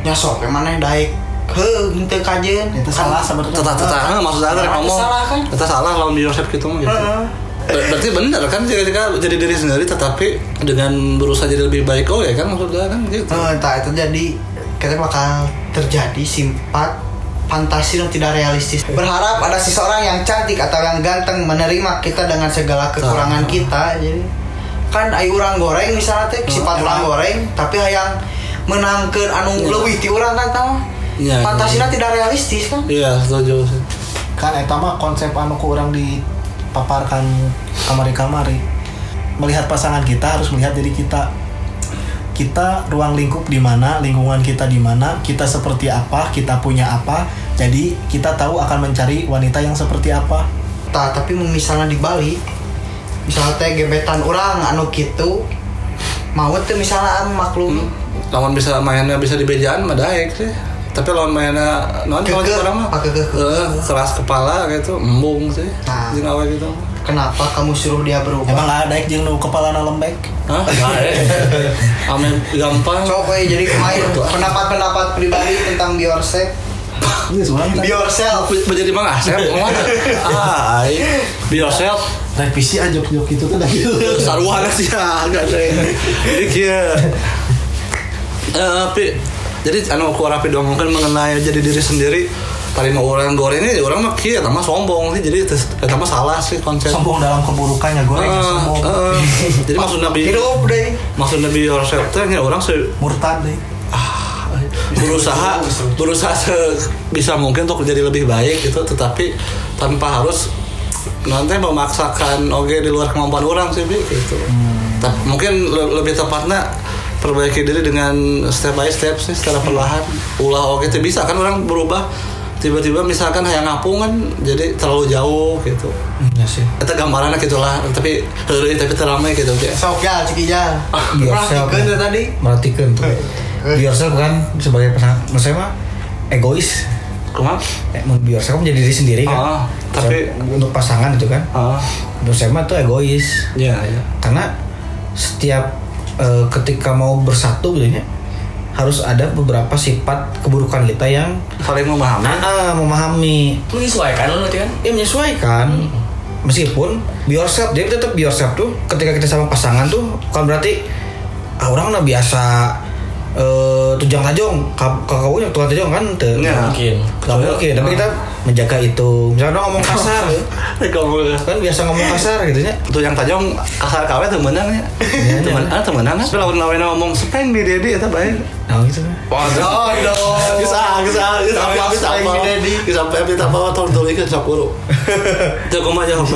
nyasop mana daik he henteu kajen Itu salah sebenarnya. Tetap tetap nah, maksud saya tadi Nah, ngomong. salah kan? Kita salah lawan di Yosef gitu mah gitu. Heeh. Ber- Berarti benar kan jika jika jadi diri sendiri tetapi dengan berusaha jadi lebih baik oh ya kan maksudnya kan gitu. Eh, entah itu jadi kita bakal terjadi simpat fantasi yang tidak realistis. Berharap ada seseorang yang cantik atau yang ganteng menerima kita dengan segala kekurangan kita. Jadi kan ayo orang goreng misalnya teh sifat orang goreng tapi hayang menangkan anu leuwih ti urang kan tah. Iya, Fantasina tidak realistis kan. Iya, setuju sih. kan eta mah konsep anu ku orang dipaparkan kamari-kamari melihat pasangan kita harus melihat diri kita. Kita ruang lingkup di mana lingkungan kita di mana kita seperti apa kita punya apa. Jadi kita tahu akan mencari wanita yang seperti apa. Tah, tapi misalnya di Bali misalnya teh gebetan orang anu gitu mau tuh misalnya anu maklum Lawan bisa mainnya bisa dibejaan mah daek sih. Tapi lawan mainnya non kalau orang mah kekeh. eh, keras kepala gitu, embung sih. Nah. Jeung awe gitu. kenapa kamu suruh dia berubah emang ada yang nu kepala lembek Hah? Daek. Ame gampang. Coba ya, jadi kemarin pendapat-pendapat pribadi tentang yourself. ini seorang Be yourself. menjadi mang asep ah ai be yourself revisi aja jok itu gitu saruhan sih ya enggak ada jadi kia eh tapi jadi anu aku rapi dong kan mengenai jadi diri sendiri. Tadi mau orang goreng ini orang mah kia sama sombong sih. Jadi itu mah salah sih konsep. Sombong dalam keburukannya goreng Eh, sombong. eh, jadi maksud nabi Hidup deh. maksud nabi yourself tuh ya orang se murtad deh berusaha berusaha bisa mungkin untuk jadi lebih baik gitu. Tetapi tanpa harus nanti memaksakan oke di luar kemampuan orang sih gitu. Tapi mungkin le- lebih tepatnya perbaiki diri dengan step by step sih secara perlahan. Ulah oke itu bisa kan orang berubah tiba-tiba misalkan yang ngapung kan jadi terlalu jauh gitu. Ya sih. Kita gambarannya gitulah tapi hari tapi teramai gitu ya Sok ya, ciki ya. Be yourself. Perhatikan tuh tadi. merhatikan tuh. Be yourself kan sebagai pasangan menurut saya mah egois. Kumah eh, yourself menjadi diri sendiri kan. Ah, tapi- Saya- untuk pasangan itu kan. Ah. Menurut saya mah itu egois? Ya ya karena setiap eh, ketika mau bersatu gitu ya harus ada beberapa sifat keburukan kita yang saling memahami. Ah, memahami. Menyesuaikan nanti kan? Ya menyesuaikan. Meskipun be yourself jadi tetap be yourself tuh ketika kita sama pasangan tuh kan berarti ah, orang udah biasa eh tujang tajong kakak yang tuan tajong kan? Tuh Ya. mungkin. Gak mungkin. Tapi kita menjaga itu. Misalnya ngomong kasar. Kamu kan biasa ngomong kasar gitu ya tuh yang tajam kasar kawe temenan ya. Temen ah temenan tapi lawan lawan ngomong sepeng di dedi itu baik nah gitu Waduh, Oh, bisa bisa bisa. Bisa bisa bisa. Apa? Tahun tuh ikut sapuru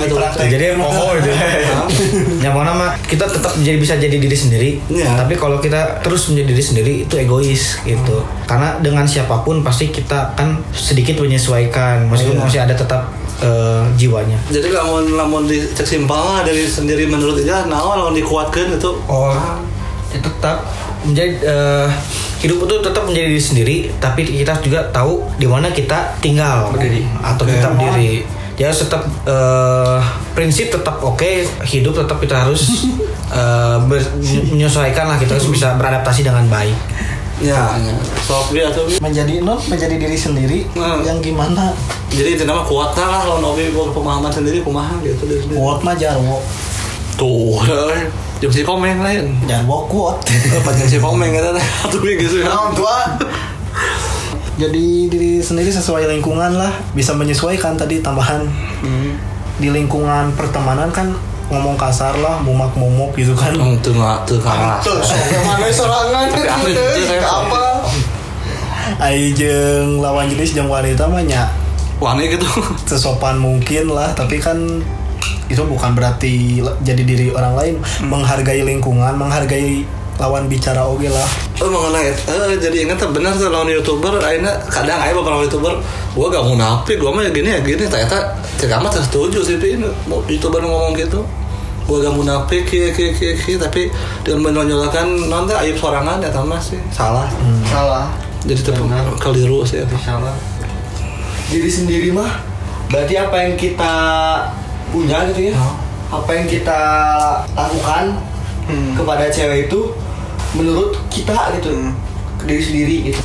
itu aja jadi emang oh itu mana mah kita tetap jadi bisa jadi diri sendiri. Iya. tapi kalau kita terus menjadi diri sendiri itu egois gitu. Karena dengan siapa pun pasti kita akan sedikit menyesuaikan. Meskipun Iya. masih ada tetap eh, jiwanya. Jadi lamun lamun dicek simpel lah dari sendiri menurut dia nah lamun dikuatkan itu? Oh ya tetap menjadi eh, hidup itu tetap menjadi diri sendiri tapi kita juga tahu di mana kita tinggal. Berdiri. atau kita berdiri. Ya tetap eh, prinsip tetap oke hidup tetap kita harus eh, ber- menyesuaikan lah kita harus bisa beradaptasi dengan baik. Ya. Ya. sok dia tuh menjadi non menjadi diri sendiri Hmm. yang gimana? Jadi itu nama kuatnya lah lawan obi bawa pemahaman sendiri kumaha gitu kuat mah jarwo. Tuh jam si komen lain jarwo kuat Pas si komen kata satu minggu sih Nah, tua. jadi diri sendiri sesuai lingkungan lah. Bisa menyesuaikan tadi tambahan. Di lingkungan pertemanan kan ngomong kasar lah mumak mumuk gitu kan. Tuh nggak tuh kalah mana sorangan Itu saya- apa? Ai jeung lawan jenis jeung wanita mah nya wangi gitu. Sesopan mungkin lah tapi kan itu bukan berarti jadi diri orang lain. Menghargai lingkungan menghargai lawan bicara oge lah. Oh mengenai eh, jadi ingat benar tuh lawan youtuber akhirnya kadang aja beberapa youtuber gua gak munafik gua mah ya gini ya gini. Ternyata cek amat setuju sih Pi. Mau youtuber ngomong gitu. Gua gak munafik kia kia kia kia tapi dengan menonjolkan nanti aib sorangan ya tambah sih. Salah. Salah. Jadi tetap keliru sih itu salah. Diri sendiri mah berarti apa yang kita punya gitu ya. Apa yang kita lakukan kepada cewek itu menurut kita gitu. Ke diri sendiri gitu.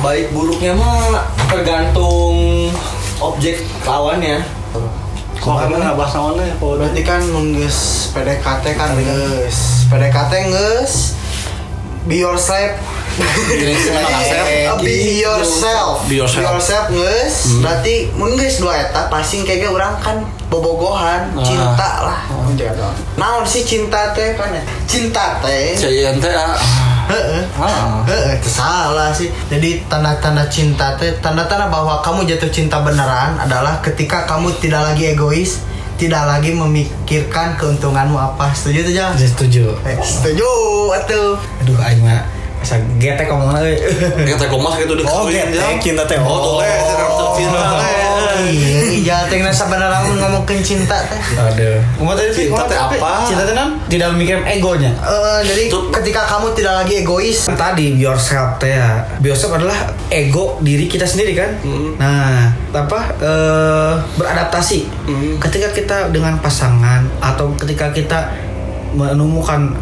Baik buruknya mah tergantung objek lawannya. Kok emang nggak bahas naonnya ya kalau berarti kan nunggus PDKT kan nges PDKT nges be yourself. Be yourself. Be yourself. nges berarti mun geus dua eta passing kayak orang kan bobogohan Ah. cinta lah naon sih cinta teh kan ya cinta teh Cian teh ah. Heeh. Ah. Heeh, salah sih. Jadi tanda-tanda cinta teh, tanda-tanda bahwa kamu jatuh cinta beneran adalah ketika kamu tidak lagi egois, tidak lagi memikirkan keuntunganmu apa. Setuju tuh Jang? Setuju. Eh, setuju atuh. Aduh aing mah getek ngomongna euy. Kita komas gitu deh Oh, getek, cinta teh. Oh, tuh teh cinta cinta teh. Iya, teh sebenarnya ngomongin cinta teh. Aduh. Kumaha tadi? Cinta teh apa? Cinta teh non? Tidak memikirkan egonya. Eh, jadi Tuh. ketika kamu tidak lagi egois, Kan tadi be yourself teh ya. Be yourself adalah ego diri kita sendiri kan. Nah, apa eh, beradaptasi. Ketika kita dengan pasangan atau ketika kita menemukan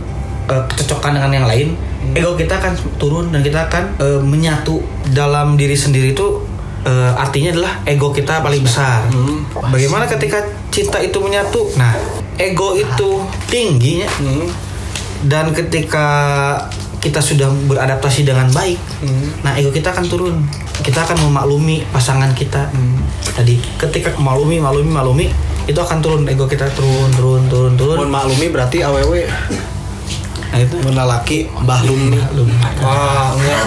eh, kecocokan dengan yang lain, ego kita akan turun dan kita akan eh, menyatu dalam diri sendiri itu eh, artinya adalah ego kita paling besar. Bagaimana ketika cinta itu menyatu? Nah, ego itu tingginya dan ketika kita sudah beradaptasi dengan baik, nah ego kita akan turun. Kita akan memaklumi pasangan kita. Tadi ketika memaklumi, maklumi, maklumi, itu akan turun ego kita turun, turun, turun, turun. Mun maklumi berarti awewe Nah itu mun lalaki bahlum nih. Wah, enggak.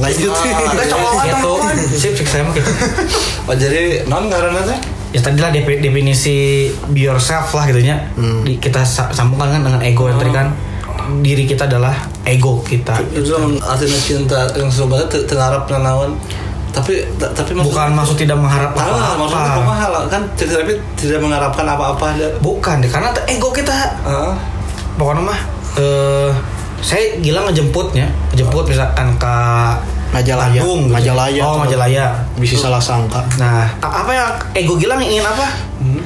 Lanjut. Udah coba gitu. Sip, sip saya gitu. Oh, jadi non karena teh Ya tadilah defi- definisi be yourself lah gitu nya. Di- Kita sa- sambungkan kan dengan ego yang tadi kan diri kita adalah ego kita. itu kan artinya cinta yang sebenarnya te- tengarap nanawan tapi ta- tapi maksud- Bukan maksud tidak mengharap Ah, maksudnya apa-apa. kumaha lah kan tapi tidak mengharapkan apa-apa ada Bukan karena ego kita Ah, pokoknya mah eh saya gila ngejemputnya ngejemput misalkan ke Majalaya. Agung gitu. Majalaya. oh Majalaya Bisa salah sangka. nah apa yang ego Gilang ingin apa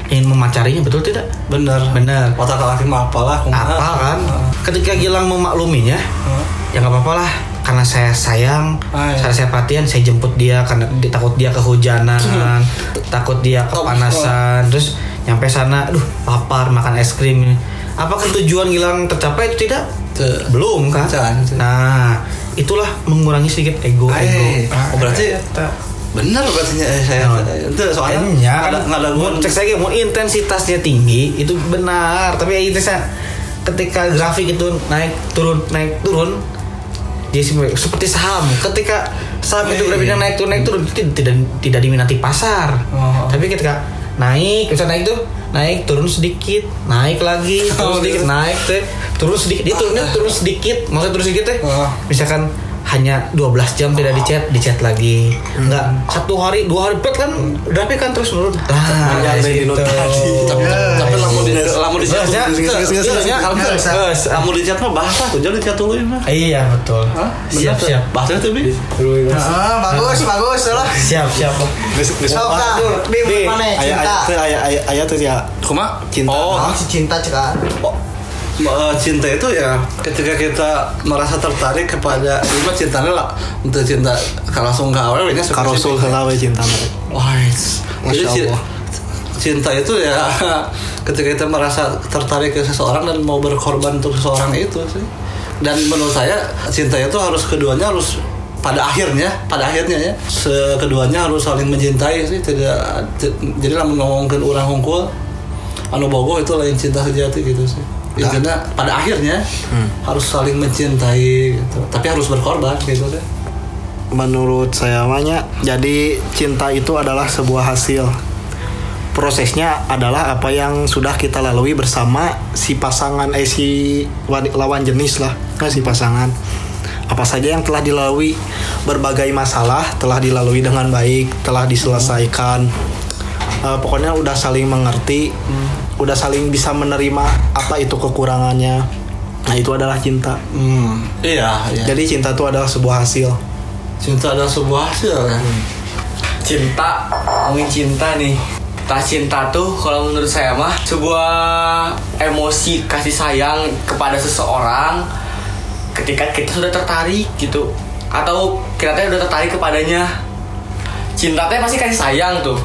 ingin memacarinya betul tidak bener Bener. otak laki mah apalah apa kan ketika Gilang memakluminya Ah. ya nggak apa-apa lah karena saya sayang Ah, iya. saya saya perhatian saya jemput dia karena di- takut dia kehujanan takut dia kepanasan terus nyampe sana aduh lapar makan es krim apakah tujuan Gilang tercapai itu tidak belum kan jangan. nah itulah mengurangi sedikit ego Eh, ego oh, berarti Eta. bener berarti eh, saya Nah. itu soalnya ya ada nggak ada mau cek saya mau intensitasnya tinggi itu benar tapi ya intensitasnya ketika grafik itu naik turun naik turun jadi seperti- saham ketika saham itu Eh. grafiknya naik turun naik turun itu tidak tidak diminati pasar Oh. tapi ketika naik bisa naik tuh. Naik turun sedikit. Naik lagi turun Oh, sedikit. gitu. naik teh turun sedikit. Dia turunnya turun sedikit. Maksudnya turun sedikit teh Oh. misalkan hanya 12 jam tidak dicat dicat lagi enggak satu hari dua hari bet kan grafik kan terus menurun nah Yang dari gitu. dulu tadi. tapi tapi lamun di lamun di chat ya. Ya. lamun di chat mah bahasa tuh jadi chat dulu mah iya betul siap siap bahasa tuh bi Ah, bagus, bagus lah. siap siap Geus geus Sok apa? kah, Bim, Bim. mana Aya cinta? aya teh aya aya aya teh ya. Kuma Cinta. oh cinta cekan? Eh, cinta itu ya ketika kita merasa tertarik kepada mah cintanya lah untuk cinta kalau langsung ke awal ini suka Ka Rasul heula we cinta. Wah, jadi cinta itu ya ketika kita merasa tertarik ke seseorang dan mau berkorban untuk seseorang itu sih. Dan menurut saya cinta itu harus keduanya harus pada akhirnya, pada akhirnya ya, sekeduanya harus saling mencintai sih. Tidak, ti- jadi lah ngomongin orang hongkul, anu bogo itu lain cinta sejati gitu sih. Intinya pada akhirnya harus saling mencintai gitu. Tapi harus berkorban gitu deh. Menurut saya mahnya jadi cinta itu adalah sebuah hasil. Prosesnya adalah apa yang sudah kita lalui bersama si pasangan eh si lawan jenis lah nah, si pasangan. Apa saja yang telah dilalui berbagai masalah telah dilalui dengan baik telah diselesaikan. Eh, pokoknya udah saling mengerti udah saling bisa menerima apa itu kekurangannya. Nah itu adalah cinta. Hmm, iya, iya. jadi cinta itu adalah sebuah hasil. Cinta adalah sebuah hasil ya. cinta ngomongin cinta nih. Tak cinta tuh kalau menurut saya mah sebuah emosi kasih sayang kepada seseorang ketika kita sudah tertarik gitu. Atau kita teh udah tertarik kepadanya. Cinta teh pasti kasih sayang tuh.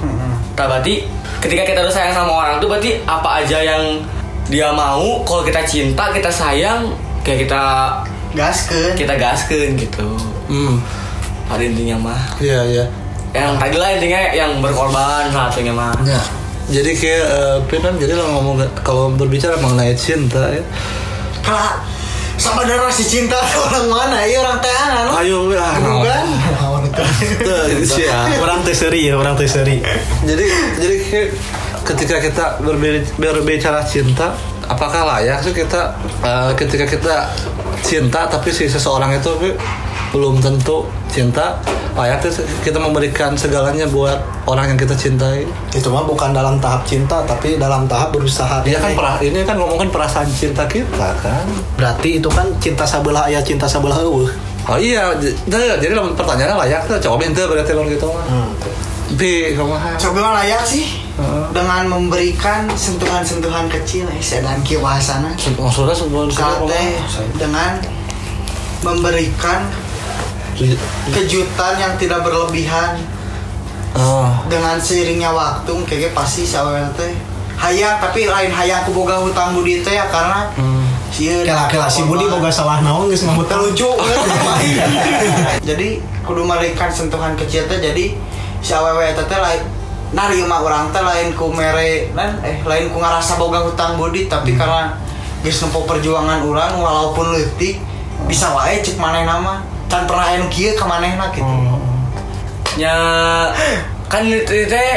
Nah, berarti ketika kita udah sayang sama orang tuh berarti apa aja yang dia mau kalau kita cinta kita sayang kayak kita gaskeun kita gaskeun gitu Hmm, pada intinya mah iya, iya. yang tadi lah intinya yang berkorban satunya mah Ya. Jadi kayak eh, Pin kan jadi lo ngomong kalau berbicara mengenai cinta ya. Kak, sebenarnya si cinta orang mana? Iya orang teanan. Ayo ya. Bukan? Tuh, itu sih ya. orang terseri ya orang terseri Jadi jadi ketika kita berbi- berbicara cinta, apakah layak sih kita eh, ketika kita cinta tapi si seseorang itu belum tentu cinta layak kita memberikan segalanya buat orang yang kita cintai. itu mah bukan dalam tahap cinta tapi dalam tahap berusaha Dia kan perah, ini kan ngomongin perasaan cinta kita kan. berarti itu kan cinta sebelah ayah cinta sebelah eueuh Oh iya, j- dah, jadi lamun pertanyaannya layak tuh coba minta berarti lo gitu mah. Hmm. Bi, kamu Coba layak sih. Dengan memberikan sentuhan-sentuhan kecil eh sedan kieu bahasana. maksudnya sebelum Kate dengan memberikan kejutan yang tidak berlebihan. Oh, dengan seiringnya waktu kayaknya pasti si awewe teh hayang tapi lain hayang ku boga hutang budi teh ya karena sieun kela-kela si Budi boga salah naon geus ngahutang terlucu jadi kudu memberikan sentuhan kecil teh jadi si awewe teh teh lain narima orang teh lain ku mere nan eh lain ku ngarasa boga hutang budi tapi karena geus nempo perjuangan urang walaupun leutik bisa wae cek maneh nama can pernah anu kieu ka manehna gitu. Ya kan itu teh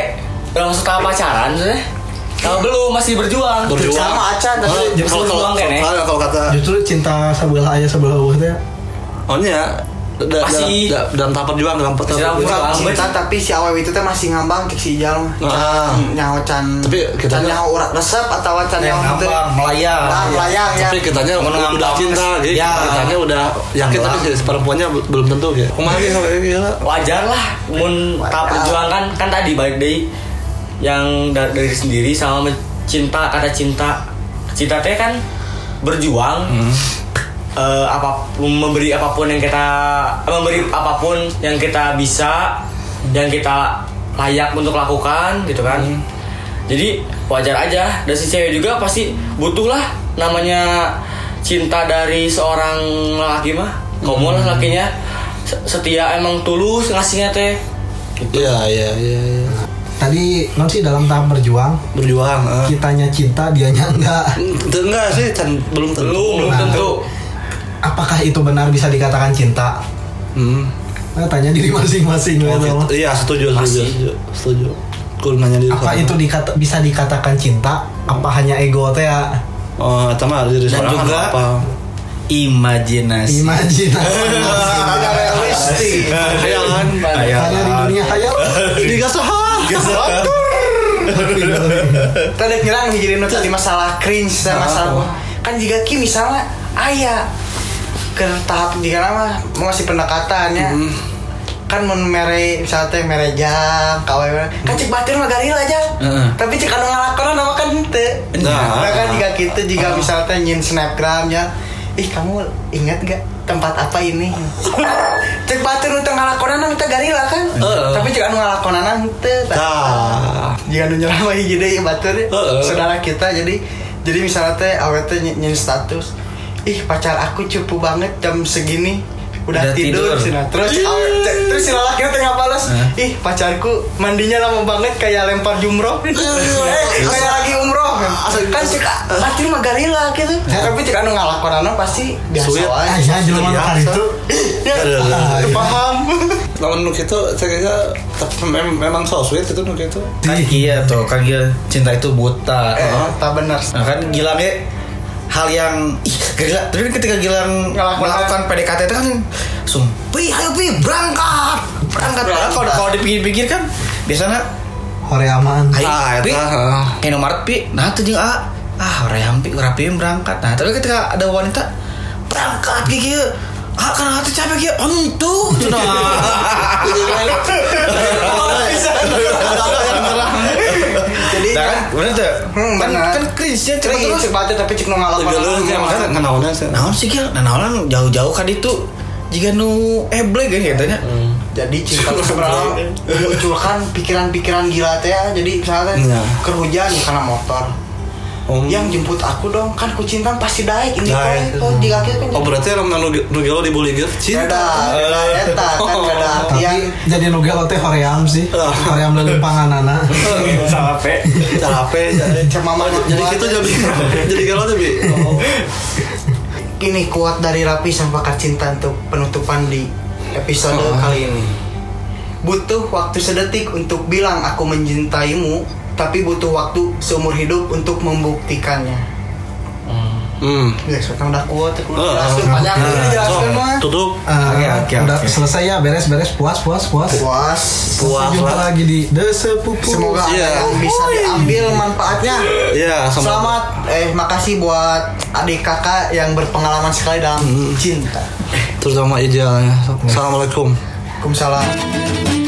masuk tahap pacaran sih kalau belum masih berjuang Berjuang. sama acan tapi Justru berjuang kan ya kalau, kalau kata justru cinta sebelah ayah sebelah teh Oh iya, da, Masih- da, da, dalam tahap perjuangan dalam tahap perjuangan. Kurang cinta tapi si awewe itu teh masih ngambang ke si ijal mah. Ah. Nyaho can Tapi kita nya- nyaho urat resep atau can yang nyaho ngambang melayang Nah, melayang ya. Tapi kitanya Menengah udah cinta, gitu. Ya. Kitanya udah yakin tapi si perempuannya bel- belum tentu gitu. Kumaha wajar lah mun tahap perjuangan kan kan tadi balik dari yang da- dari sendiri sama cinta kata cinta. Cinta teh kan berjuang eh, apa pun memberi apa pun yang kita memberi apa pun yang kita bisa yang kita layak untuk lakukan gitu kan. Jadi wajar aja. Dan si cewek juga pasti butuh lah namanya cinta dari seorang laki mah. Kamu lah lakinya se- setia emang tulus ngasihnya teh. Iya, iya, iya. iya. Tadi non sih dalam tahap berjuang Berjuang. eh. kitanya cinta dianya enggak enggak sih, can, belum tentu. belum belum Nah. tentu apakah itu benar bisa dikatakan cinta Hmm. nah, tanya diri masing-masing Oh, gitu. gitu. Iya, setuju, setuju, Masih. setuju. Setuju. Kudu nanya diri apa sama. itu dikata, bisa dikatakan cinta apa hanya ego teh ya Oh, mah diri Dan seorang juga- apa? imajinasi imajinasi realistik. Hayalan. hanya di dunia hayal Digasahan. Tadi bilang mikirin tadi masalah cringe dan masalah kan jika ki misalnya ayah ke tahap jika nama mau ngasih pendekatannya kan mun mere misalnya teh mere jam kawe kan cek batin mah garila aja Heeh. tapi cek anu ngalakonan nama kan henteu Nah. nah kan jika kita jika misalnya teh nyin snapgram ya ih kamu ingat gak tempat apa ini? Cek batin nu ngalakonan teh garila kan? Heeh. tapi anu ngalakonan jika nu nyerama hiji deui batur Heeh. saudara kita jadi jadi misalnya teh awet teh ny- status ih pacar aku cupu banget jam segini udah, Udah tidur, tidur. terus c- terus si lelaki tengah balas ih pacarku mandinya lama banget kayak lempar jumroh. Eh, kayak lagi umroh. Kan cek pasti mah galila gitu. Tapi cek anu ngalakonan pasti biasa Ah, ya, jelema itu. ya paham lawan nu kitu saya kira tapi mem- memang so sweet itu nu kitu kan iya tuh kan gila cinta itu buta. Eh tak benar. Nah kan Gilang ya hal yang ih gila. Tapi ketika Gilang Ngelakukan- melakukan PDKT itu kan sumpi ayo pi berangkat. Berangkat. Padahal kalau kalau dipikir-pikir kan biasanya Horeaman. ayo Ah, pi eta, heeh. Indomaret pi. Nah tuh jeung ah ah orang pi rapiin berangkat. Nah tapi ketika ada wanita berangkat gitu ah karena hati capek gitu itu jadi Nah, kan? Bener tuh Hmm, kan kan cringe nya cepet Cringe, terus. baca tapi cek nu Tegeleuh sih ngalakonan emang kenalnya sih? Naon sih Gil? Nah naon jauh-jauh kan itu. Jika nu eble kan katanya. jadi cinta memunculkan pikiran-pikiran gila teh ya. jadi misalnya Iya. kerhujan karena motor Oh. yang jemput aku dong kan ku cinta pasti daik ini Daek. kok jika kita kan Oh berarti orang nu nu gelo dibully gitu beda cinta. beda eta kan beda artian Tapi jadi nugel teh hoream sih. Ah. Hoream lelempangan anak. Capek. Capek. Cuma mama Jadi gitu jadi jadi gelo tuh bi. ini kuat dari rapi sang pakar cinta untuk penutupan di episode Oh. kali ini butuh waktu sedetik untuk bilang aku mencintaimu tapi butuh waktu seumur hidup untuk membuktikannya Hmm. Ya, sekarang udah kuat, aku Oh, jelasin oh. So, mah. tutup. Ah, Oke, oke, udah selesai ya beres-beres puas puas puas. Puas. Puas jumpa lagi di The Sepupu. Semoga ada Iya. yang bisa diambil manfaatnya. Iya. Selamat, eh makasih buat adik kakak yang berpengalaman sekali dalam cinta. Terutama idealnya. Assalamualaikum. Waalaikumsalam.